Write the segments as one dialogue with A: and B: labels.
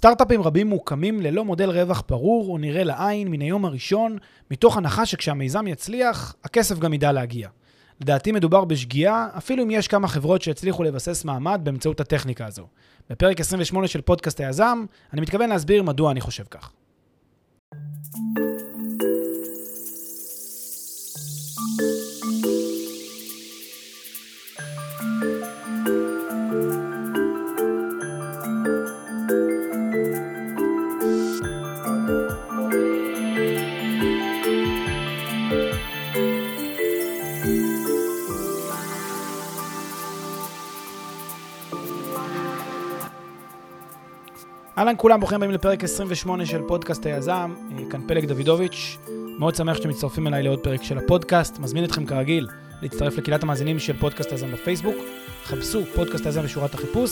A: סטארט-אפים רבים מוקמים ללא מודל רווח ברור או נראה לעין מן היום הראשון, מתוך הנחה שכשהמיזם יצליח, הכסף גם ידע להגיע. לדעתי מדובר בשגיאה, אפילו אם יש כמה חברות שהצליחו לבסס מעמד באמצעות הטכניקה הזו. בפרק 28 של פודקאסט היזם, אני מתכוון להסביר מדוע אני חושב כך. אהלן כולם, ברוכים הבאים לפרק 28 של פודקאסט היזם, אה, כאן פלג דוידוביץ'. מאוד שמח שאתם מצטרפים אליי לעוד פרק של הפודקאסט. מזמין אתכם כרגיל להצטרף לקהילת המאזינים של פודקאסט היזם בפייסבוק. חפשו פודקאסט היזם בשורת החיפוש,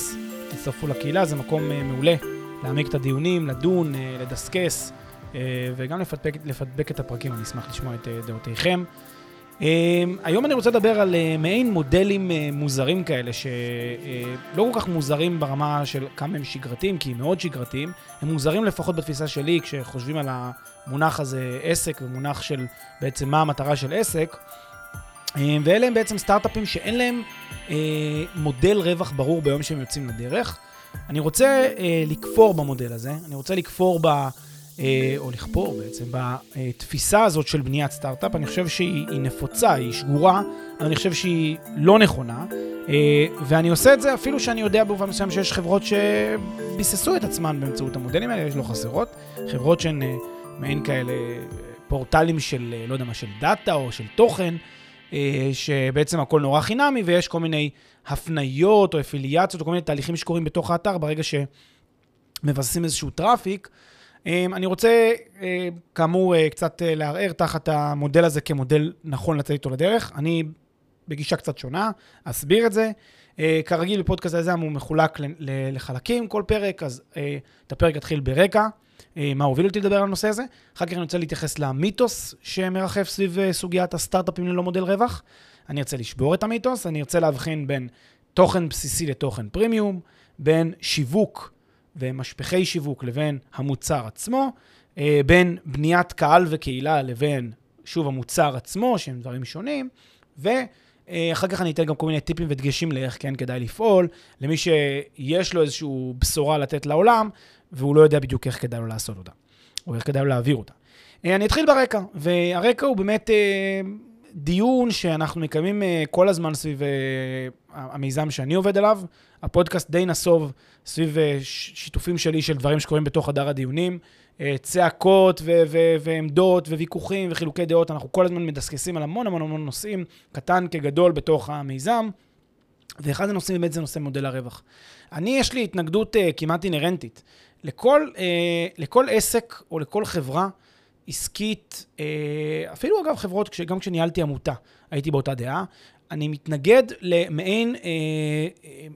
A: תצטרפו לקהילה, זה מקום אה, מעולה להעמיק את הדיונים, לדון, אה, לדסקס וגם לפדבק, לפדבק את הפרקים, אני אשמח לשמוע את דעותיכם. אמ, היום אני רוצה לדבר על אה, מעין מודלים אה, מוזרים כאלה, שלא אה, כל כך מוזרים ברמה של כמה הם שגרתיים, כי הם מאוד שגרתיים, הם מוזרים לפחות בתפיסה שלי, כשחושבים על המונח הזה עסק, ומונח של בעצם מה המטרה של עסק. אמ, ואלה הם בעצם סטארט-אפים שאין להם מודל רווח ברור ביום שהם יוצאים לדרך. אני רוצה לכפור במודל הזה, אני רוצה לכפור ב... אה, או לכפור בעצם, בתפיסה הזאת של בניית סטארט-אפ. אני חושב שהיא נפוצה, היא שגורה, אני חושב שהיא לא נכונה. אה, ואני עושה את זה אפילו שאני יודע במובן מסוים שיש חברות שביססו את עצמן באמצעות המודלים האלה, יש לא חסרות. חברות שהן אה, מעין כאלה פורטלים של, לא יודע מה, של data או של תוכן, שבעצם הכל נורא חינמי, ויש כל מיני הפניות או אפיליאציות או כל מיני תהליכים שקורים בתוך האתר ברגע שמבססים איזשהו traffic. אמ, אני רוצה, אה, כאמור, אה, קצת אה, לערער תחת המודל הזה כמודל נכון לצאת איתו לדרך. אני בגישה קצת שונה, אסביר את זה. כרגיל, בפודקאסט הזה הוא מחולק לחלקים כל פרק, אז את הפרק יתחיל ברקע, מה הוביל אותי לדבר על הנושא הזה. אחר כך אני רוצה להתייחס למיתוס שמרחף סביב סוגיית הסטארט-אפים ללא מודל רווח. אני ארצה לשבור את המיתוס, אני ארצה להבחין בין תוכן בסיסי לתוכן פרימיום, בין שיווק ומשפחי שיווק לבין המוצר עצמו, אה, בין בניית קהל וקהילה לבין, שוב, המוצר עצמו, שהם דברים שונים, ואחר כך אני אתן גם כל מיני טיפים ודגשים לאיך כן כדאי לפעול, למי שיש לו איזושהי בשורה לתת לעולם, והוא לא יודע בדיוק איך כדאי לו לעשות אותה, או איך כדאי לו להעביר אותה. אה, אני אתחיל ברקע, והרקע הוא באמת אה, דיון שאנחנו מקיימים כל הזמן סביב המיזם שאני עובד עליו. הפודקאסט די נסוב סביב אה, שיתופים שלי של דברים שקורים בתוך הדר הדיונים. אה, צעקות ו- ו- ועמדות וויכוחים וחילוקי דעות, אנחנו כל הזמן מדסקסים על המון המון המון נושאים, קטן כגדול בתוך המיזם, ואחד הנושאים באמת זה נושא מודל הרווח. אני, יש לי התנגדות uh, כמעט אינהרנטית. לכל, uh, לכל עסק או לכל חברה עסקית, uh, אפילו אגב חברות, גם כשניהלתי עמותה, הייתי באותה דעה, אני מתנגד למעין אה,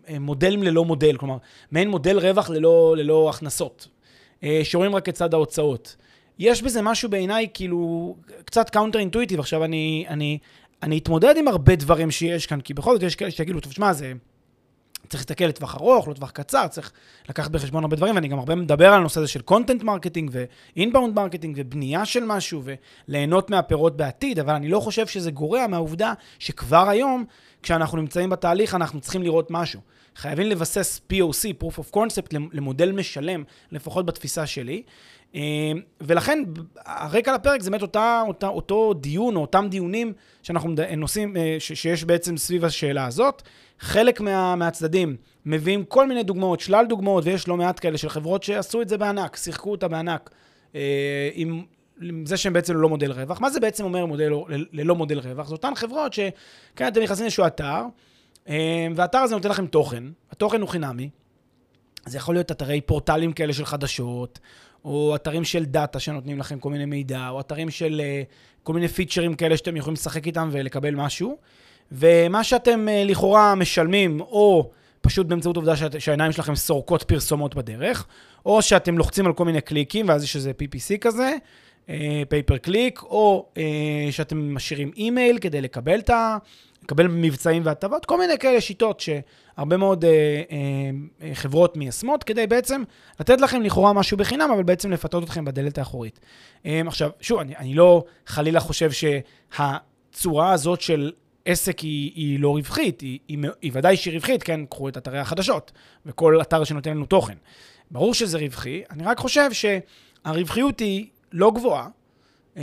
A: אה, מודלים ללא מודל, כלומר, מעין מודל רווח ללא, ללא הכנסות, אה, שרואים רק את צד ההוצאות. יש בזה משהו בעיניי כאילו קצת counter intuitive. עכשיו, אני, אני, אני אתמודד עם הרבה דברים שיש כאן, כי בכל זאת יש כאלה שיגידו, טוב, שמע, זה... צריך להסתכל לטווח ארוך, לא טווח קצר, צריך לקחת בחשבון הרבה דברים, ואני גם הרבה מדבר על הנושא הזה של content marketing ו inbound marketing ובנייה של משהו וליהנות מהפירות בעתיד, אבל אני לא חושב שזה גורע מהעובדה שכבר היום, כשאנחנו נמצאים בתהליך, אנחנו צריכים לראות משהו. חייבים לבסס POC, Proof of Concept, למודל משלם, לפחות בתפיסה שלי. אה, ולכן הרקע לפרק זה באמת אותה, אותה, אותו דיון או אותם דיונים שאנחנו נושאים, אה, שיש בעצם סביב השאלה הזאת. חלק מה, מהצדדים מביאים כל מיני דוגמאות, שלל דוגמאות, ויש לא מעט כאלה של חברות שעשו את זה בענק, שיחקו אותה בענק, אה, עם, עם זה שהם בעצם ללא מודל רווח. מה זה בעצם אומר מודל, ללא מודל רווח? זה אותן חברות שכן, אתם נכנסים לאיזשהו אתר, אה, והאתר הזה נותן לכם תוכן, התוכן הוא חינמי, זה יכול להיות אתרי פורטלים כאלה של חדשות, או אתרים של דאטה שנותנים לכם כל מיני מידע, או אתרים של uh, כל מיני פיצ'רים כאלה שאתם יכולים לשחק איתם ולקבל משהו. ומה שאתם uh, לכאורה משלמים, או פשוט באמצעות עובדה שהעיניים שלכם סורקות פרסומות בדרך, או שאתם לוחצים על כל מיני קליקים, ואז יש איזה PPC כזה, pay per uh, click, או שאתם משאירים אימייל כדי לקבל ה... לקבל מבצעים והטבות, כל מיני כאלה שיטות הרבה מאוד אה, אה, אה, חברות מיישמות, כדי בעצם לתת לכם לכאורה משהו בחינם, אבל בעצם לפתות אתכם בדלת האחורית. אה, עכשיו, שוב, אני, אני לא חלילה חושב שהצורה הזאת של עסק היא, היא לא רווחית, היא, היא, היא ודאי שהיא רווחית, כן, קחו את אתרי החדשות, וכל אתר שנותן לנו תוכן. ברור שזה רווחי, אני רק חושב שהרווחיות היא לא גבוהה, אה,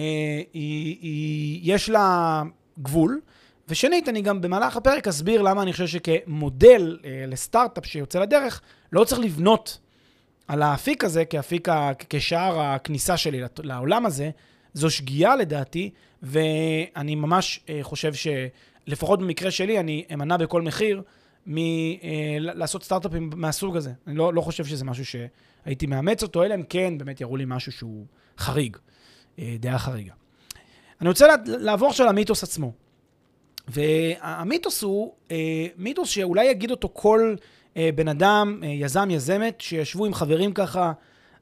A: היא, היא, יש לה גבול, ושנית, אני גם במהלך הפרק אסביר למה אני חושב שכמודל אה, לסטארט-אפ שיוצא לדרך, לא צריך לבנות על האפיק הזה כאפיק, ה, כשער הכניסה שלי לעולם הזה. זו שגיאה לדעתי, ואני ממש אה, חושב שלפחות במקרה שלי, אני אמנע בכל מחיר מלעשות אה, סטארט-אפים מהסוג הזה. אני לא, לא חושב שזה משהו שהייתי מאמץ אותו, אלא אם כן באמת יראו לי משהו שהוא חריג, אה, דעה חריגה. אני רוצה לעבור עכשיו למיתוס עצמו. והמיתוס הוא אה, מיתוס שאולי יגיד אותו כל אה, בן אדם, אה, יזם, יזמת, שישבו עם חברים ככה,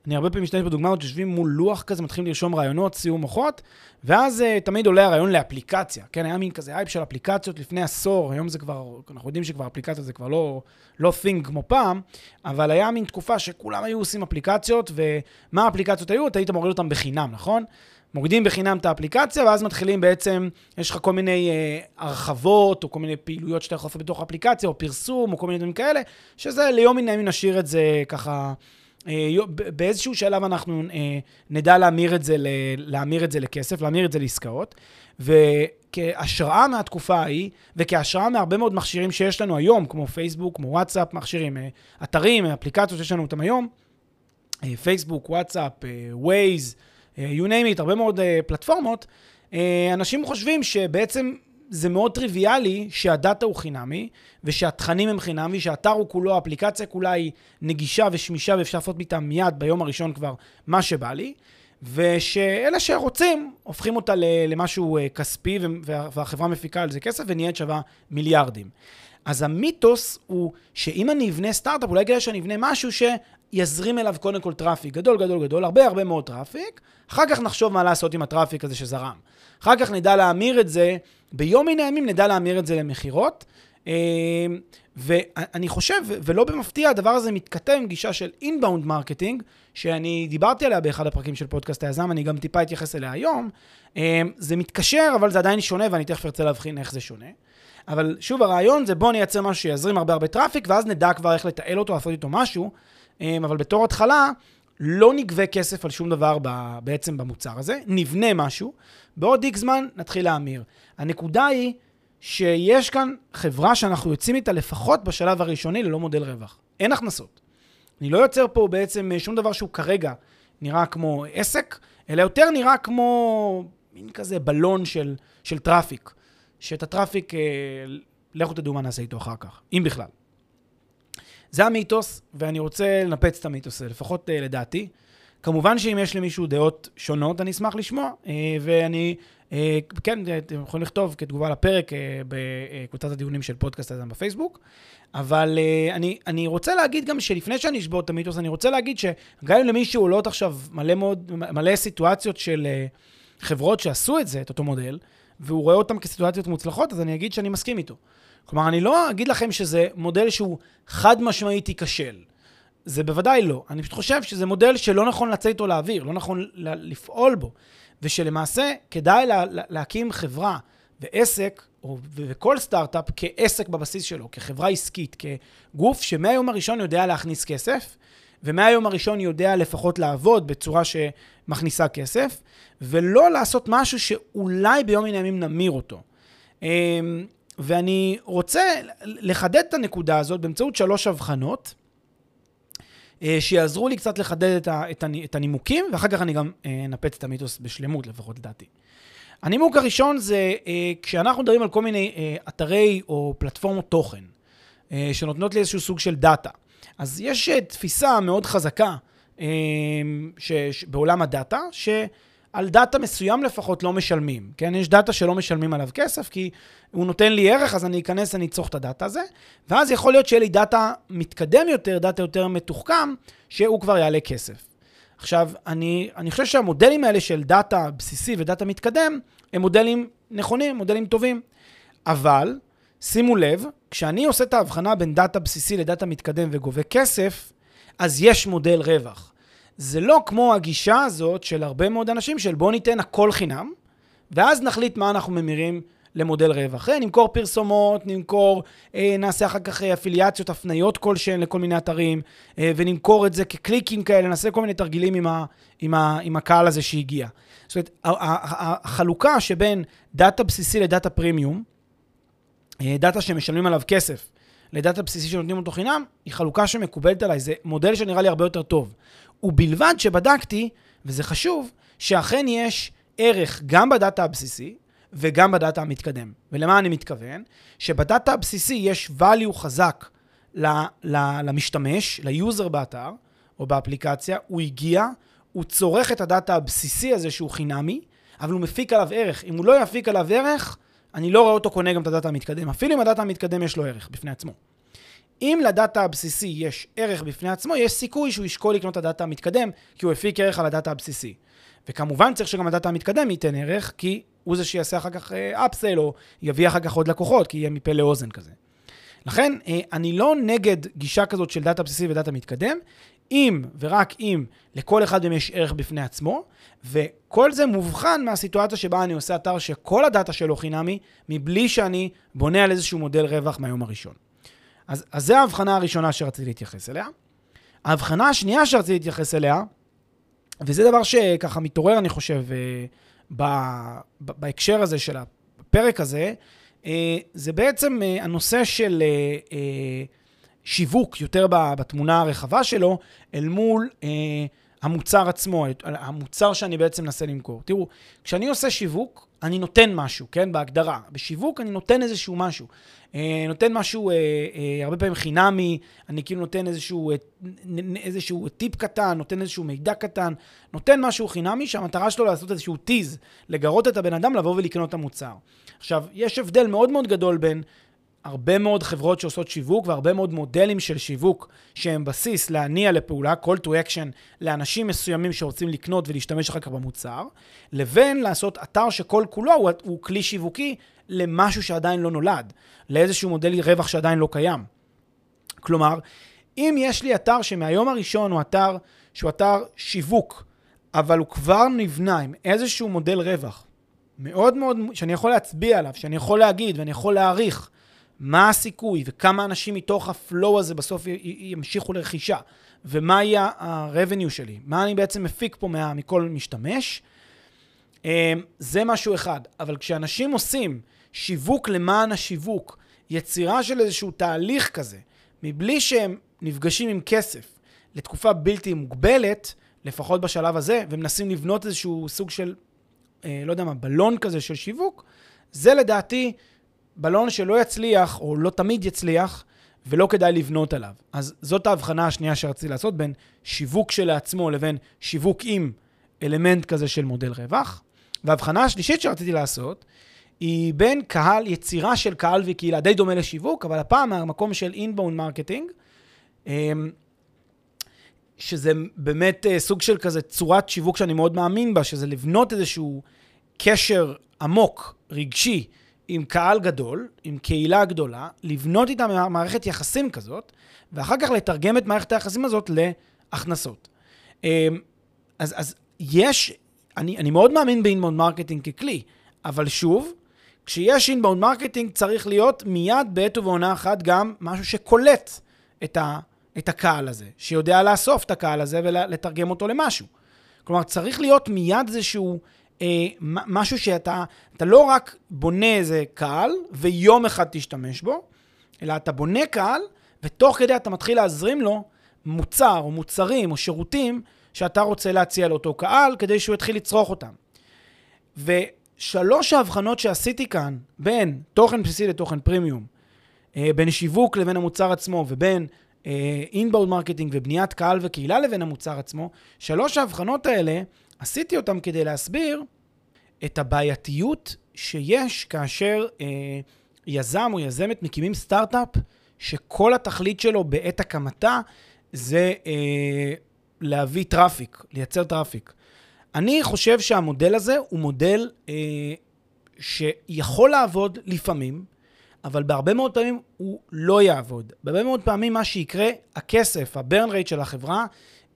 A: אני הרבה פעמים משתמש בדוגמאות, יושבים מול לוח כזה, מתחילים לרשום רעיונות, סיום מוחות, ואז תמיד עולה הרעיון לאפליקציה. כן, היה מין כזה אייפ של אפליקציות לפני עשור, היום זה כבר, אנחנו יודעים שכבר אפליקציות זה כבר לא, לא thing כמו פעם, אבל היה מין תקופה שכולם היו עושים אפליקציות, ומה האפליקציות היו? אתה היית מוריד אותן בחינם, נכון? מורידים בחינם את האפליקציה, ואז מתחילים בעצם, יש לך כל מיני אה, הרחבות, או כל מיני פעילויות שאתה יכול לעשות בתוך האפליקציה, או פרסום, או כל מיני דברים כאלה, שזה ליום מן הימים נשאיר את זה ככה, אה, באיזשהו שלב אנחנו אה, נדע להמיר את, זה, להמיר את זה לכסף, להמיר את זה לעסקאות. וכהשראה מהתקופה ההיא, וכהשראה מהרבה מאוד מכשירים שיש לנו היום, כמו פייסבוק, כמו וואטסאפ, מכשירים, אה, אתרים, אפליקציות שיש לנו אותם היום, אה, פייסבוק, וואטסאפ, ווייז, אה, אה, you name it, הרבה מאוד uh, פלטפורמות, uh, אנשים חושבים שבעצם זה מאוד טריוויאלי שהדאטה הוא חינמי, ושהתכנים הם חינמי, שהאתר הוא כולו, האפליקציה כולה היא נגישה ושמישה ואפשר לעשות איתה מיד ביום הראשון כבר מה שבא לי, ושאלה שרוצים הופכים אותה למשהו כספי והחברה מפיקה על זה כסף ונהיית שווה מיליארדים. אז המיתוס הוא שאם אני אבנה סטארט-אפ, אולי כדאי שאני אבנה משהו שיזרים אליו קודם כל traffic, גדול, גדול, גדול, הרבה הרבה מאוד traffic, אחר כך נחשוב מה לעשות עם ה traffic הזה שזרם. אחר כך נדע להמיר את זה, ביום מן הימים נדע להמיר את זה למכירות. אה, ואני חושב, ולא במפתיע, הדבר הזה מתכתב עם גישה של inbound marketing, שאני דיברתי עליה באחד הפרקים של פודקאסט היזם, אני גם טיפה אתייחס אליה היום. אה, זה מתקשר, אבל זה עדיין שונה, ואני תכף ארצה להבחין איך זה שונה. אבל שוב, הרעיון זה בוא נייצר משהו שיזרים הרבה הרבה traffic, ואז נדע כבר איך לתעל אותו, לעשות איתו משהו. אה, אבל בתור התחלה, לא נגבה כסף על שום דבר בעצם במוצר הזה, נבנה משהו, בעוד איקס זמן נתחיל להמיר. הנקודה היא שיש כאן חברה שאנחנו יוצאים איתה לפחות בשלב הראשוני ללא מודל רווח. אין הכנסות. אני לא יוצר פה בעצם שום דבר שהוא כרגע נראה כמו עסק, אלא יותר נראה כמו מין כזה בלון של, של traffic. שאת ה traffic, אה, לכו תדעו מה נעשה איתו אחר כך, אם בכלל. זה המיתוס, ואני רוצה לנפץ את המיתוס הזה, לפחות אה, לדעתי. כמובן שאם יש למישהו דעות שונות, אני אשמח לשמוע, אה, ואני, אה, כן, אתם יכולים לכתוב כתגובה לפרק בקבוצת הדיונים של פודקאסט הזה בפייסבוק, אבל אני, אני רוצה להגיד גם שלפני שאני אשבור את המיתוס, אני רוצה להגיד שגם אם למישהו עולות עכשיו מלא מאוד, מלא סיטואציות של חברות שעשו את זה, את אותו מודל, והוא רואה אותם כסיטואציות מוצלחות, אז אני אגיד שאני מסכים איתו. כלומר, אני לא אגיד לכם שזה מודל שהוא חד משמעית ייכשל. זה בוודאי לא. אני פשוט חושב שזה מודל שלא נכון לצאת איתו לאוויר, לא נכון לפעול בו. ושלמעשה כדאי לה, להקים חברה ועסק, או, וכל סטארט-אפ, כעסק בבסיס שלו, כחברה עסקית, כגוף שמהיום הראשון יודע להכניס כסף, ומהיום הראשון יודע לפחות לעבוד בצורה שמכניסה כסף, ולא לעשות משהו שאולי ביום מן הימים נמיר אותו. ואני רוצה לחדד את הנקודה הזאת באמצעות שלוש הבחנות, אה, שיעזרו לי קצת לחדד את הנימוקים, ואחר כך אני גם אה, אנפץ את המיתוס בשלמות, לפחות לדעתי. הנימוק הראשון זה אה, כשאנחנו מדברים על כל מיני אתרי או פלטפורמות תוכן, שנותנות לי איזשהו סוג של דאטה. אז יש תפיסה מאוד חזקה בעולם הדאטה, ש... על דאטה מסוים לפחות לא משלמים, כן? יש דאטה שלא משלמים עליו כסף, כי הוא נותן לי ערך, אז אני אכנס, אני אצרוך את הדאטה הזה, ואז יכול להיות שיהיה לי דאטה מתקדם יותר, דאטה יותר מתוחכם, שהוא כבר יעלה כסף. עכשיו, אני, אני חושב שהמודלים האלה של דאטה בסיסי ודאטה מתקדם, הם מודלים נכונים, מודלים טובים. אבל, שימו לב, כשאני עושה את ההבחנה בין דאטה בסיסי לדאטה מתקדם וגובה כסף, אז יש מודל רווח. זה לא כמו הגישה הזאת של הרבה מאוד אנשים של בוא ניתן הכל חינם, ואז נחליט מה אנחנו ממירים למודל רווח. אה, נמכור פרסומות, נמכור, אה, נעשה אחר כך אה, אפיליאציות, הפניות כלשהן לכל מיני אתרים, ונמכור את זה כקליקים כאלה, נעשה כל מיני תרגילים עם, ה, עם, ה, עם הקהל הזה שהגיע. זאת אומרת, החלוקה שבין דאטה בסיסי לדאטה פרימיום, דאטה שמשלמים עליו כסף, לדאטה בסיסי שנותנים אותו חינם, היא חלוקה שמקובלת עליי. זה מודל שנראה לי הרבה יותר טוב. ובלבד שבדקתי, וזה חשוב, שאכן יש ערך גם בדאטה הבסיסי וגם בדאטה המתקדם. ולמה אני מתכוון? שבדאטה הבסיסי יש value חזק למשתמש, ליוזר באתר או באפליקציה, הוא הגיע, הוא צורך את הדאטה הבסיסי הזה שהוא חינמי, אבל הוא מפיק עליו ערך. אם הוא לא יפיק עליו ערך, אני לא רואה אותו קונה גם את הדאטה המתקדם. אפילו אם הדאטה המתקדם יש לו ערך בפני עצמו. אם לדאטה הבסיסי יש ערך בפני עצמו, יש סיכוי שהוא ישקול לקנות את הדאטה המתקדם, כי הוא הפיק ערך על הדאטה הבסיסי. וכמובן צריך שגם הדאטה המתקדם ייתן ערך, כי הוא זה שיעשה אחר כך upsell, אה, או יביא אחר כך עוד לקוחות, כי יהיה מפה לאוזן כזה. לכן, אה, אני לא נגד גישה כזאת של דאטה בסיסי ודאטה מתקדם, אם ורק אם לכל אחד מהם יש ערך בפני עצמו, וכל זה מובחן מהסיטואציה שבה אני עושה אתר שכל הדאטה שלו חינמי, מבלי שאני בונה על איזשהו מודל רווח מהיום הראשון. אז, אז זו ההבחנה הראשונה שרציתי להתייחס אליה. ההבחנה השנייה שרציתי להתייחס אליה, וזה דבר שככה מתעורר, אני חושב, אה, ב, ב, בהקשר הזה של הפרק הזה, אה, זה בעצם אה, הנושא של שיווק יותר בתמונה הרחבה שלו, אל מול המוצר עצמו, המוצר שאני בעצם מנסה למכור. תראו, כשאני עושה שיווק, אני נותן משהו, כן? בהגדרה. בשיווק אני נותן איזשהו משהו. אה, נותן משהו אה, אה, הרבה פעמים חינמי, אני כאילו נותן איזשהו, איזשהו טיפ קטן, נותן איזשהו מידע קטן, נותן משהו חינמי שהמטרה שלו לעשות איזשהו טיז, לגרות את הבן אדם לבוא ולקנות את המוצר. עכשיו, יש הבדל מאוד מאוד גדול בין הרבה מאוד חברות שעושות שיווק והרבה מאוד מודלים של שיווק שהם בסיס להניע לפעולה, call to action, לאנשים מסוימים שרוצים לקנות ולהשתמש אחר כך במוצר, לבין לעשות אתר שכל כולו הוא, הוא כלי שיווקי למשהו שעדיין לא נולד, לאיזשהו מודל רווח שעדיין לא קיים. כלומר, אם יש לי אתר שמהיום הראשון הוא אתר שהוא אתר שיווק, אבל הוא כבר נבנה עם איזשהו מודל רווח מאוד מאוד, שאני יכול להצביע עליו, שאני יכול להגיד ואני יכול להעריך מה הסיכוי וכמה אנשים מתוך הפלואו הזה בסוף ימשיכו לרכישה, ומה יהיה ה-revenue שלי, מה אני בעצם מפיק פה מה, מכל משתמש, אמ, זה משהו אחד. אבל כשאנשים עושים שיווק למען השיווק, יצירה של איזשהו תהליך כזה, מבלי שהם נפגשים עם כסף לתקופה בלתי מוגבלת, לפחות בשלב הזה, ומנסים לבנות איזשהו סוג של, אה, לא יודע מה, בלון כזה של שיווק, זה לדעתי בלון שלא יצליח, או לא תמיד יצליח, ולא כדאי לבנות עליו. אז זאת ההבחנה השנייה שרציתי לעשות בין שיווק שלעצמו לבין שיווק עם אלמנט כזה של מודל רווח. וההבחנה השלישית שרציתי לעשות, היא בין קהל, יצירה של קהל וקהילה, די דומה לשיווק, אבל הפעם מהמקום של inbound marketing, אמ, שזה באמת אה, סוג של כזה צורת שיווק שאני מאוד מאמין בה, שזה לבנות איזשהו קשר עמוק, רגשי, עם קהל גדול, עם קהילה גדולה, לבנות איתה מערכת יחסים כזאת, ואחר כך לתרגם את מערכת היחסים הזאת להכנסות. אמ, אז, אז יש, אני, אני מאוד מאמין ב inbound marketing ככלי, אבל שוב, כשיש inbound marketing צריך להיות מיד בעת ובעונה אחת גם משהו שקולט את, ה, את הקהל הזה, שיודע לאסוף את הקהל הזה ולתרגם אותו למשהו. כלומר, צריך להיות מיד איזשהו אה, משהו שאתה אתה לא רק בונה איזה קהל ויום אחד תשתמש בו, אלא אתה בונה קהל ותוך כדי אתה מתחיל להזרים לו מוצר או מוצרים או שירותים שאתה רוצה להציע לאותו קהל כדי שהוא יתחיל לצרוך אותם. ושלוש ההבחנות שעשיתי כאן בין תוכן בסיסי לתוכן פרימיום, אה, בין שיווק לבין המוצר עצמו ובין inbound אה, marketing ובניית קהל וקהילה לבין המוצר עצמו, שלוש ההבחנות האלה עשיתי אותם כדי להסביר את הבעייתיות שיש כאשר אה, יזם או יזמת מקימים סטארט-אפ שכל התכלית שלו בעת הקמתה זה אה, להביא traffic, לייצר traffic. אני חושב שהמודל הזה הוא מודל אה, שיכול לעבוד לפעמים, אבל בהרבה מאוד פעמים הוא לא יעבוד. בהרבה מאוד פעמים מה שיקרה, הכסף, ה-burn rate של החברה,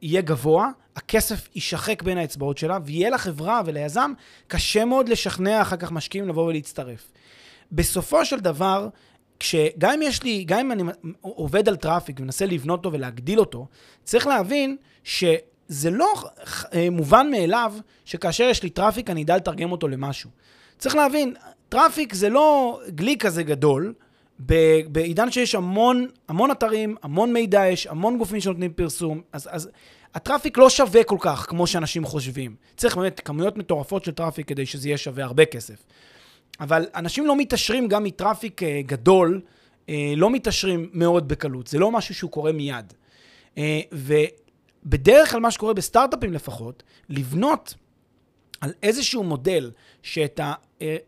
A: יהיה גבוה, הכסף יישחק בין האצבעות שלה, ויהיה לחברה וליזם קשה מאוד לשכנע אחר כך משקיעים לבוא ולהצטרף. בסופו של דבר, כשגם אם יש לי, גם אם אני עובד על traffic ומנסה לבנות אותו ולהגדיל אותו, צריך להבין שזה לא אה, מובן מאליו שכאשר יש לי traffic אני אדע לתרגם אותו למשהו. צריך להבין, traffic זה לא דיל כזה גדול, בעידן שיש המון, המון אתרים, המון מידע יש, המון גופים שנותנים פרסום, אז, אז ה traffic לא שווה כל כך כמו שאנשים חושבים. צריך באמת כמויות מטורפות של traffic כדי שזה יהיה שווה הרבה כסף. אבל אנשים לא מתעשרים גם מ traffic אה, גדול, אה, לא מתעשרים מאוד בקלות, זה לא משהו שהוא קורה מיד. אה, ובדרך כלל מה שקורה בסטארט-אפים לפחות, לבנות על איזשהו מודל שאת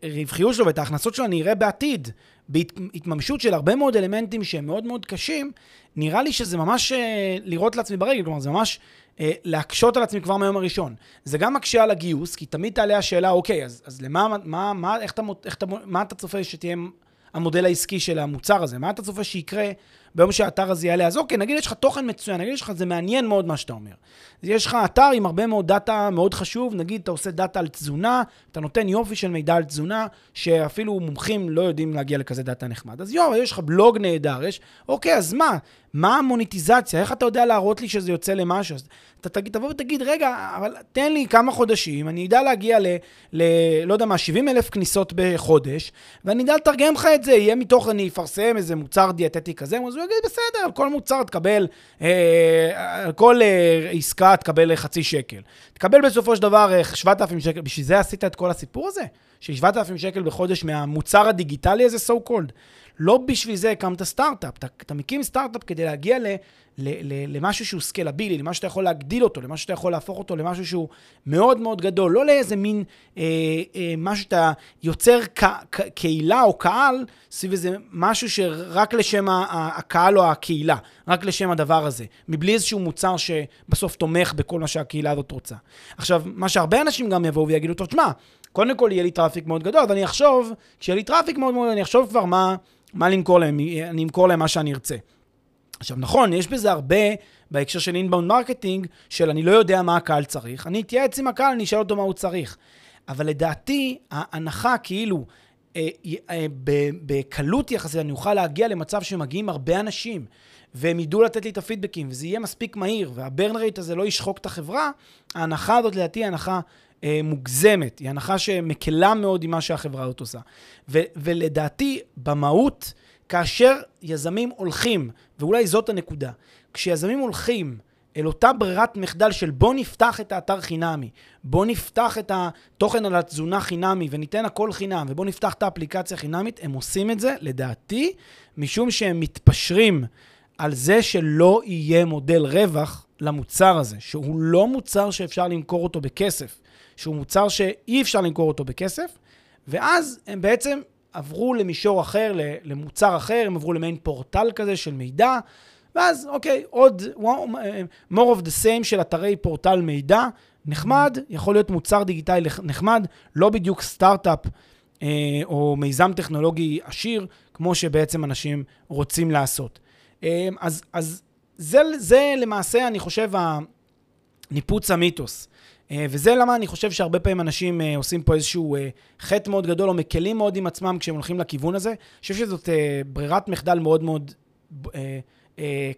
A: הרווחיות שלו ואת ההכנסות שלו אני אראה בעתיד, בהתממשות של הרבה מאוד אלמנטים שהם מאוד מאוד קשים, נראה לי שזה ממש אה, לירות לעצמי ברגל, כלומר זה ממש אה, להקשות על עצמי כבר מהיום הראשון. זה גם מקשה על הגיוס, כי תמיד תעלה השאלה, אוקיי, אז, אז למה, מה, מה, איך אתה, איך אתה, מה אתה צופה שתהיה המודל העסקי של המוצר הזה? מה אתה צופה שיקרה ביום שהאתר הזה יעלה? אז אוקיי, נגיד יש לך תוכן מצוין, נגיד יש לך, זה מעניין מאוד מה שאתה אומר. יש לך אתר עם הרבה מאוד דאטה מאוד חשוב, נגיד אתה עושה דאטה על תזונה, אתה נותן יופי של מידע על תזונה, שאפילו מומחים לא יודעים להגיע לכזה דאטה נחמד. אז יואו, יש לך בלוג נהדר, יש, אוקיי, אז מה? מה המוניטיזציה? איך אתה יודע להראות לי שזה יוצא למשהו? אז אתה תגיד, תבוא ותגיד, רגע, אבל תן לי כמה חודשים, אני אדע להגיע ל, ל לא יודע מה, 70 אלף כניסות בחודש, ואני אדע לתרגם לך את זה, יהיה מתוך, אני אפרסם איזה מוצר דיאטטי כזה, אז הוא יגיד, בסדר, כל מוצר תקבל, אה, כל אה, עסקה תקבל חצי שקל. תקבל בסופו של דבר 7,000 אה, שקל, בשביל זה עשית את כל הסיפור הזה? של 7,000 שקל בחודש מהמוצר הדיגיטלי הזה, so called. לא בשביל זה הקמת סטארט-אפ. אתה, אתה מקים סטארט-אפ כדי להגיע ל, למשהו שהוא סקלבילי, למשהו שאתה יכול להגדיל אותו, למשהו שאתה יכול להפוך אותו למשהו שהוא מאוד מאוד גדול, לא לאיזה מין אה, אה, משהו שאתה יוצר קהילה או קהל סביב איזה משהו שרק לשם הקהל או הקהילה, רק לשם הדבר הזה, מבלי איזשהו מוצר שבסוף תומך בכל מה שהקהילה הזאת רוצה. עכשיו, מה שהרבה אנשים גם יבואו ויגידו, טוב, תשמע, קודם כל יהיה לי traffic מאוד גדול, אבל אני אחשוב, כשיהיה לי traffic מאוד מאוד, אני אחשוב כבר מה, מה למכור להם, אני אמכור להם מה שאני ארצה. עכשיו, נכון, יש בזה הרבה בהקשר של inbound marketing, של אני לא יודע מה הקהל צריך, אני אתייעץ עם הקהל, אני אשאל אותו מה הוא צריך. אבל לדעתי, ההנחה כאילו, אה, אה, בקלות יחסית, אני אוכל להגיע למצב שמגיעים הרבה אנשים, והם ידעו לתת לי את הפידבקים, וזה יהיה מספיק מהיר, וה burn rate הזה לא ישחוק את החברה, ההנחה הזאת לדעתי היא הנחה אה, מוגזמת, היא הנחה שמקלה מאוד עם מה שהחברה הזאת עושה. ו- ולדעתי, במהות, כאשר יזמים הולכים, ואולי זאת הנקודה, כשיזמים הולכים אל אותה ברירת מחדל של בוא נפתח את האתר חינמי, בוא נפתח את התוכן על התזונה חינמי וניתן הכל חינם, ובוא נפתח את האפליקציה חינמית, הם עושים את זה, לדעתי, משום שהם מתפשרים על זה שלא יהיה מודל רווח למוצר הזה, שהוא לא מוצר שאפשר למכור אותו בכסף. שהוא מוצר שאי אפשר למכור אותו בכסף, ואז הם בעצם עברו למישור אחר, למוצר אחר, הם עברו למעין פורטל כזה של מידע, ואז אוקיי, עוד more of the same של אתרי פורטל מידע, נחמד, יכול להיות מוצר דיגיטלי נחמד, לא בדיוק סטארט-אפ אה, או מיזם טכנולוגי עשיר, כמו שבעצם אנשים רוצים לעשות. אה, אז, אז זה, זה למעשה, אני חושב, ניפוץ המיתוס. אה, וזה למה אני חושב שהרבה פעמים אנשים אה, עושים פה איזשהו אה, חטא מאוד גדול, או מקלים מאוד עם עצמם כשהם הולכים לכיוון הזה. אני חושב שזאת ברירת מחדל מאוד מאוד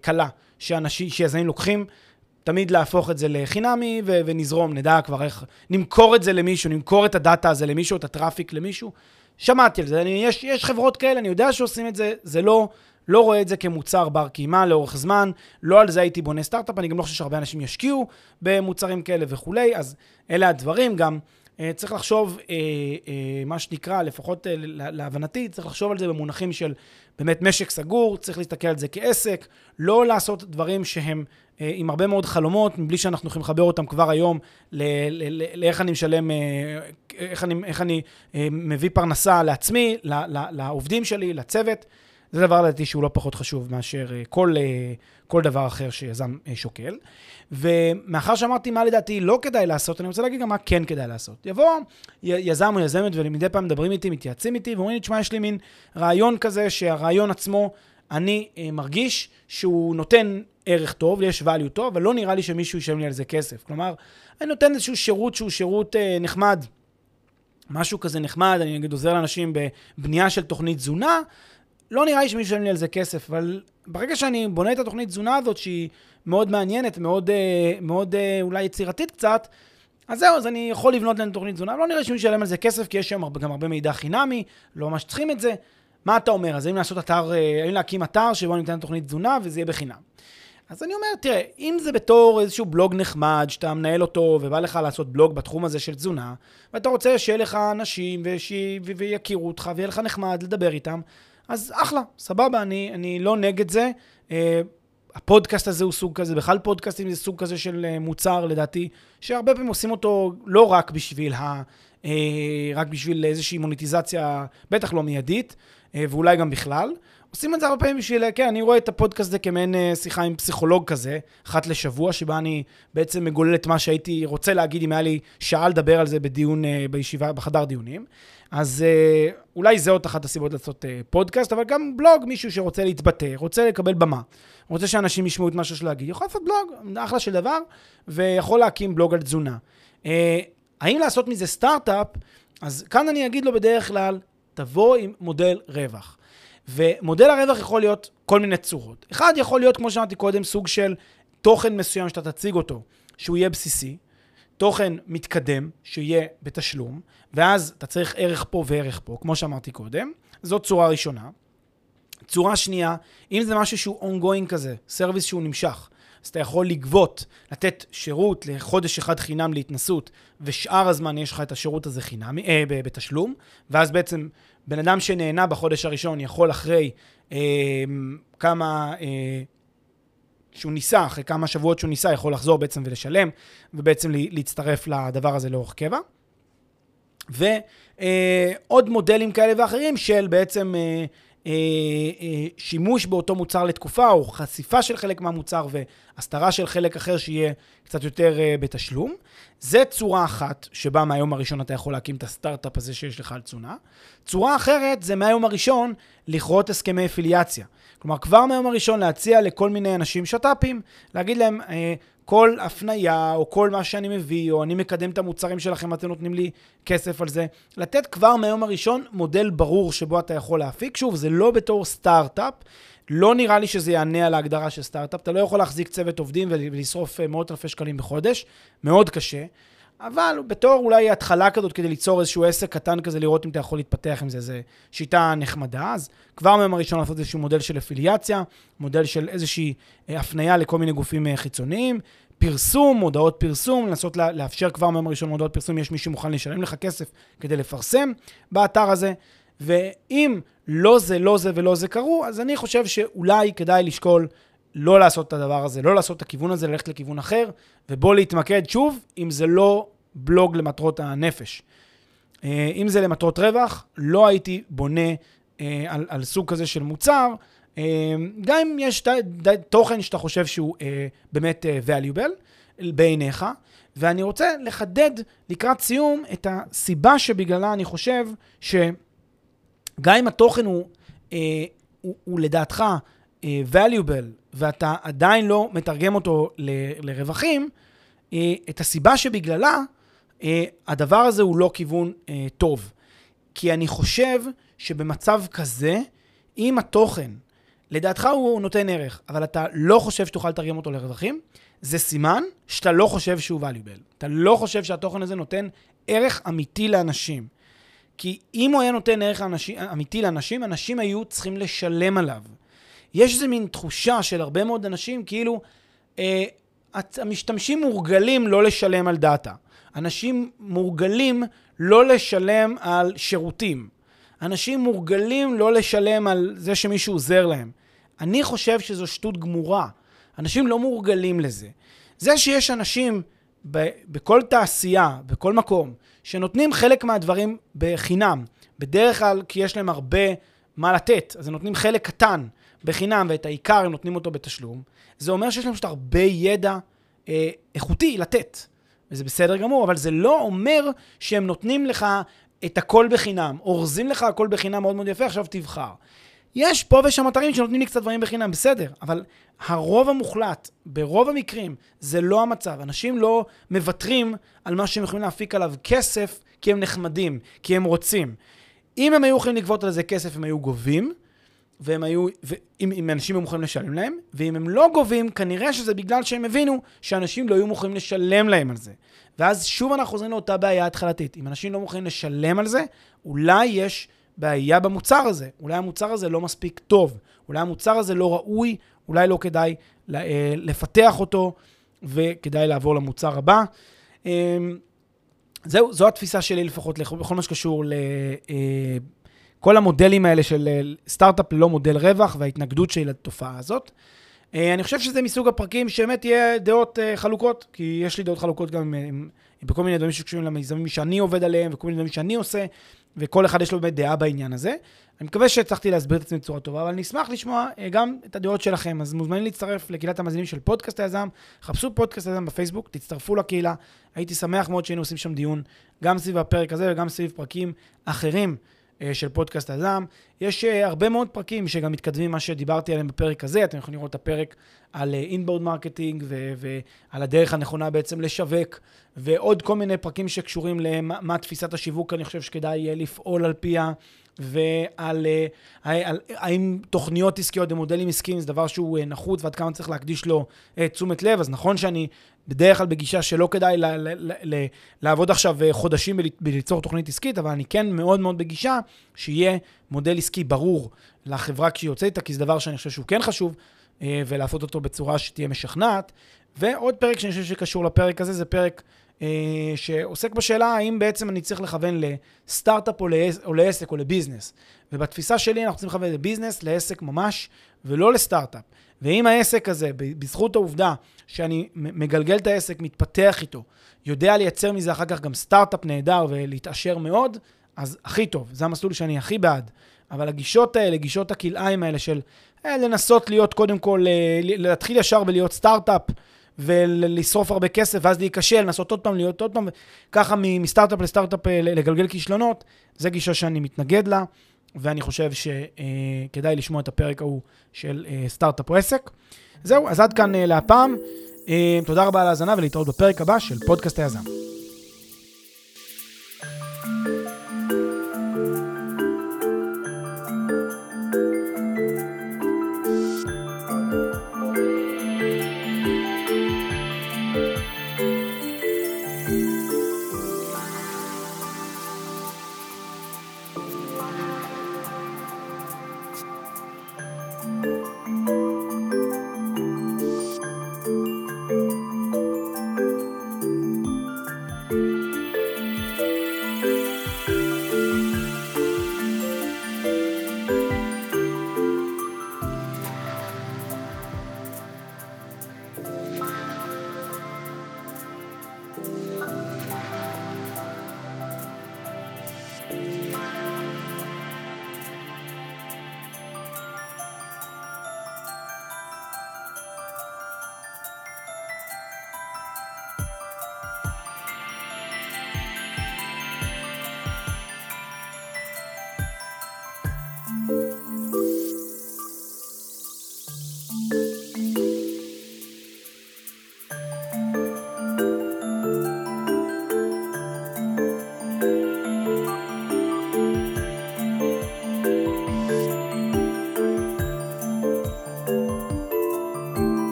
A: קלה, שאנשים, שיזמים לוקחים. תמיד להפוך את זה לחינמי ו- ונזרום, נדע כבר איך, נמכור את זה למישהו, נמכור את הדאטה הזה למישהו, את הטראפיק למישהו. שמעתי על זה, אני, יש, יש חברות כאלה, אני יודע שעושים את זה, זה לא, לא רואה את זה כמוצר בר קיימא לאורך זמן, לא על זה הייתי בונה סטארט-אפ, אני גם לא חושב שהרבה אנשים ישקיעו במוצרים כאלה וכולי, אז אלה הדברים גם. Uh, צריך לחשוב, uh, uh, מה שנקרא, לפחות להבנתי, צריך לחשוב על זה במונחים של באמת משק סגור, צריך להסתכל על זה כעסק, לא לעשות דברים שהם עם הרבה מאוד חלומות, מבלי שאנחנו יכולים לחבר אותם כבר היום לאיך אני משלם, איך אני, איך אני מביא פרנסה לעצמי, לעובדים שלי, לצוות. זה דבר לדעתי שהוא לא פחות חשוב מאשר אה, כל, אה, כל דבר אחר שיזם אה, שוקל. ומאחר שאמרתי מה לדעתי לא כדאי לעשות, אני רוצה להגיד גם מה כן כדאי לעשות. יבוא יזם או יזמת ומדי פעם מדברים איתי, מתייעצים איתי, ואומרים לי, תשמע, יש לי מין רעיון כזה, שהרעיון עצמו, אני מרגיש שהוא נותן ערך טוב, יש value טוב, אבל לא נראה לי שמישהו ישלם לי על זה כסף. כלומר, אני נותן איזשהו שירות שהוא שירות נחמד, משהו כזה נחמד, אני נגיד עוזר לאנשים בבנייה של תוכנית תזונה, לא נראה לי שמישהו ישלם לי על זה כסף, אבל ברגע שאני בונה את התוכנית תזונה הזאת, שהיא מאוד מעניינת, מאוד, אה, מאוד אה, אולי יצירתית קצת, אז זהו, אז אני יכול לבנות להם תוכנית תזונה, לא נראה שמישהו ישלם על זה כסף, כי יש שם גם הרבה מידע חינמי, לא ממש צריכים את זה. מה אתה אומר? אז האם לעשות אתר, אה, האם להקים אתר שבו אני נותן תוכנית תזונה וזה יהיה בחינם? אז אני אומר, תראה, אם זה בתור איזשהו בלוג נחמד, שאתה מנהל אותו ובא לך לעשות בלוג בתחום הזה של תזונה, ואתה רוצה שיהיה לך אנשים וש... ויכירו אותך ויהיה לך נחמד לדבר איתם, אז אחלה, סבבה, אני, אני לא נגד זה. Uh, הפודקאסט הזה הוא סוג כזה, בכלל פודקאסטים זה סוג כזה של uh, מוצר, לדעתי, שהרבה פעמים עושים אותו לא רק בשביל ה... Uh, רק בשביל איזושהי מוניטיזציה, בטח לא מיידית, ואולי גם בכלל. עושים את זה הרבה פעמים בשביל, כן, אני רואה את הפודקאסט הזה כמעין uh, שיחה עם פסיכולוג כזה, אחת לשבוע, שבה אני בעצם מגולל את מה שהייתי רוצה להגיד אם היה לי שעה לדבר על זה בדיון, uh, בישיבה, בחדר דיונים. אז uh, אולי זה עוד אחת הסיבות לעשות פודקאסט, אבל גם בלוג, מישהו שרוצה להתבטא, רוצה לקבל במה, רוצה שאנשים ישמעו את מה שיש להגיד, יכול לעשות בלוג, אחלה של דבר, ויכול להקים בלוג על תזונה. האם לעשות מזה סטארט-אפ? אז כאן אני אגיד לו בדרך כלל, תבוא עם מודל רווח. ומודל הרווח יכול להיות כל מיני צורות. אחד יכול להיות, כמו שאמרתי קודם, סוג של תוכן מסוים שאתה תציג אותו, שהוא יהיה בסיסי, תוכן מתקדם, שיהיה בתשלום, ואז אתה צריך ערך פה וערך פה, כמו שאמרתי קודם. זאת צורה ראשונה. צורה שנייה, אם זה משהו שהוא ongoing כזה, סרוויס שהוא נמשך, אז אתה יכול לגבות, לתת שירות לחודש אחד חינם להתנסות, ושאר הזמן יש לך את השירות הזה חינמי, אה, בתשלום, ואז בעצם בן אדם שנהנה בחודש הראשון יכול אחרי אה, כמה... אה, שהוא ניסה, אחרי כמה שבועות שהוא ניסה, יכול לחזור בעצם ולשלם, ובעצם להצטרף לדבר הזה לאורך קבע. ועוד מודלים כאלה ואחרים של בעצם אה, אה, אה, שימוש באותו מוצר לתקופה, או חשיפה של חלק מהמוצר והסתרה של חלק אחר שיהיה קצת יותר בתשלום. זה צורה אחת שבה מהיום הראשון אתה יכול להקים את הסטארט-אפ הזה שיש לך על תזונה. צורה אחרת זה מהיום הראשון לכרות הסכמי אפיליאציה. כלומר, כבר מהיום הראשון להציע לכל מיני אנשים שת"פים, להגיד להם, אה, כל הפנייה, או כל מה שאני מביא, או אני מקדם את המוצרים שלכם, אתם נותנים לי כסף על זה. לתת כבר מהיום הראשון מודל ברור שבו אתה יכול להפיק. שוב, זה לא בתור סטארט-אפ. לא נראה לי שזה יענה על ההגדרה של סטארט-אפ. אתה לא יכול להחזיק צוות עובדים ולשרוף אה, מאות אלפי שקלים בחודש. מאוד קשה. אבל בתור אולי התחלה כזאת כדי ליצור איזשהו עסק קטן כזה, לראות אם אתה יכול להתפתח עם זה, זו שיטה נחמדה. אז כבר מהיום הראשון לעשות איזשהו מודל של אפיליאציה, מודל של איזושהי אה, הפנייה לכל מיני גופים אה, חיצוניים, פרסום, מודעות פרסום, לנסות לאפשר כבר מהיום הראשון מודעות פרסום, יש מישהו מוכן לשלם לך כסף כדי לפרסם באתר הזה. ואם לא זה, לא זה ולא זה קרו, אז אני חושב שאולי כדאי לשקול לא לעשות את הדבר הזה, לא לעשות את הכיוון הזה, ללכת לכיוון אחר, ובוא להתמקד שוב, אם זה לא בלוג למטרות הנפש. אה, אם זה למטרות רווח, לא הייתי בונה אה, על, על סוג כזה של מוצר, אה, גם אם יש ד, ד, תוכן שאתה חושב שהוא באמת valuable בעיניך, ואני רוצה לחדד לקראת סיום את הסיבה שבגללה אני חושב שגם אם התוכן הוא, הוא, הוא לדעתך valuable, ואתה עדיין לא מתרגם אותו ל, לרווחים, את הסיבה שבגללה אה, הדבר הזה הוא לא כיוון אה, טוב. כי אני חושב שבמצב כזה, אם התוכן, לדעתך הוא נותן ערך, אבל אתה לא חושב שתוכל לתרגם אותו לרווחים, זה סימן שאתה לא חושב שהוא valuable. אתה לא חושב שהתוכן הזה נותן ערך אמיתי לאנשים. כי אם הוא היה נותן ערך אנשים, אמיתי לאנשים, אנשים היו צריכים לשלם עליו. יש איזה מין תחושה של הרבה מאוד אנשים, כאילו, אה, המשתמשים מורגלים לא לשלם על דאטה. אנשים מורגלים לא לשלם על שירותים. אנשים מורגלים לא לשלם על זה שמישהו עוזר להם. אני חושב שזו שטות גמורה. אנשים לא מורגלים לזה. זה שיש אנשים ב- בכל תעשייה, בכל מקום, שנותנים חלק מהדברים בחינם, בדרך כלל כי יש להם הרבה מה לתת, אז הם נותנים חלק קטן, בחינם ואת העיקר הם נותנים אותו בתשלום, זה אומר שיש להם פשוט הרבה ידע אה, איכותי לתת. וזה בסדר גמור, אבל זה לא אומר שהם נותנים לך את הכל בחינם, אורזים לך הכל בחינם מאוד מאוד יפה, עכשיו תבחר. יש פה ושם אתרים שנותנים לי קצת דברים בחינם, בסדר, אבל הרוב המוחלט, ברוב המקרים, זה לא המצב. אנשים לא מוותרים על מה שהם יכולים להפיק עליו כסף כי הם נחמדים, כי הם רוצים. אם הם היו יכולים לגבות על זה כסף, הם היו גובים, והם היו, ואם, אם אנשים היו מוכנים לשלם להם, ואם הם לא גובים, כנראה שזה בגלל שהם הבינו שאנשים לא היו מוכנים לשלם להם על זה. ואז שוב אנחנו חוזרים לאותה בעיה התחלתית. אם אנשים לא מוכנים לשלם על זה, אולי יש בעיה במוצר הזה. אולי המוצר הזה לא מספיק טוב. אולי המוצר הזה לא ראוי, אולי לא כדאי אה, לפתח אותו, וכדאי לעבור למוצר הבא. אמ, זהו, זו התפיסה שלי לפחות בכל מה שקשור ל... אה, כל המודלים האלה של אה, סטארט-אפ ללא מודל רווח וההתנגדות שלי לתופעה הזאת. אני חושב שזה מסוג הפרקים שבאמת יהיה דעות חלוקות, כי יש לי דעות חלוקות גם בכל מיני דברים שקשורים למיזמים שאני עובד עליהם וכל מיני דברים שאני עושה, וכל אחד יש לו באמת דעה בעניין הזה. אני מקווה שהצלחתי להסביר את עצמי בצורה טובה, אבל אני אשמח לשמוע אה, גם את הדעות שלכם. אז מוזמנים להצטרף לקהילת המאזינים של פודקאסט היזם, חפשו פודקאסט היזם בפייסבוק, תצטרפו לקהילה. הייתי שמח מאוד שהיינו עושים שם דיון, גם סביב הפרק הזה וגם סביב פרקים אחרים אה, של פודקאסט היזם. יש אה, הרבה מאוד פרקים שגם מתכתבים מה שדיברתי עליהם בפרק הזה. אתם יכולים לראות את הפרק על inbound marketing ועל הדרך הנכונה בעצם לשווק, ועוד כל מיני פרקים שקשורים למה תפיסת השיווק, אני חושב שכדאי לפעול על פיה. ועל על, האם תוכניות עסקיות ומודלים עסקיים זה דבר שהוא נחוץ ועד כמה צריך להקדיש לו תשומת לב. אז נכון שאני בדרך כלל בגישה שלא כדאי ל, ל, ל, ל, לעבוד עכשיו חודשים בליצור תוכנית עסקית, אבל אני כן מאוד מאוד בגישה שיהיה מודל עסקי ברור לחברה כשהיא יוצאת איתה, כי זה דבר שאני חושב שהוא כן חשוב, ולעשות אותו בצורה שתהיה משכנעת. ועוד פרק שאני חושב שקשור לפרק הזה, זה פרק אה, שעוסק בשאלה האם בעצם אני צריך לכוון לסטארט-אפ או, לעס, או לעסק או לביזנס. ובתפיסה שלי אנחנו צריכים לכוון לביזנס, לעסק ממש, ולא לסטארט-אפ. ואם העסק הזה, בזכות העובדה שאני מגלגל את העסק, מתפתח איתו, יודע לייצר מזה אחר כך גם סטארט-אפ נהדר ולהתעשר מאוד, אז הכי טוב, זה המסלול שאני הכי בעד. אבל הגישות האלה, גישות הכלאיים האלה של אה, לנסות להיות קודם כל, אה, להתחיל ישר ולהיות סטארט-אפ, ולשרוף הרבה כסף, ואז להיכשל, לנסות עוד פעם, להיות עוד פעם, ככה מסטארט-אפ לסטארט-אפ אה, לגלגל כישלונות, זו גישה שאני מתנגד לה, ואני חושב שכדאי אה, לשמוע את הפרק ההוא של אה, סטארט-אפ או עסק. זהו, אז עד כאן להפעם. תודה רבה על ההאזנה ולהתראות בפרק הבא של פודקאסט היזם.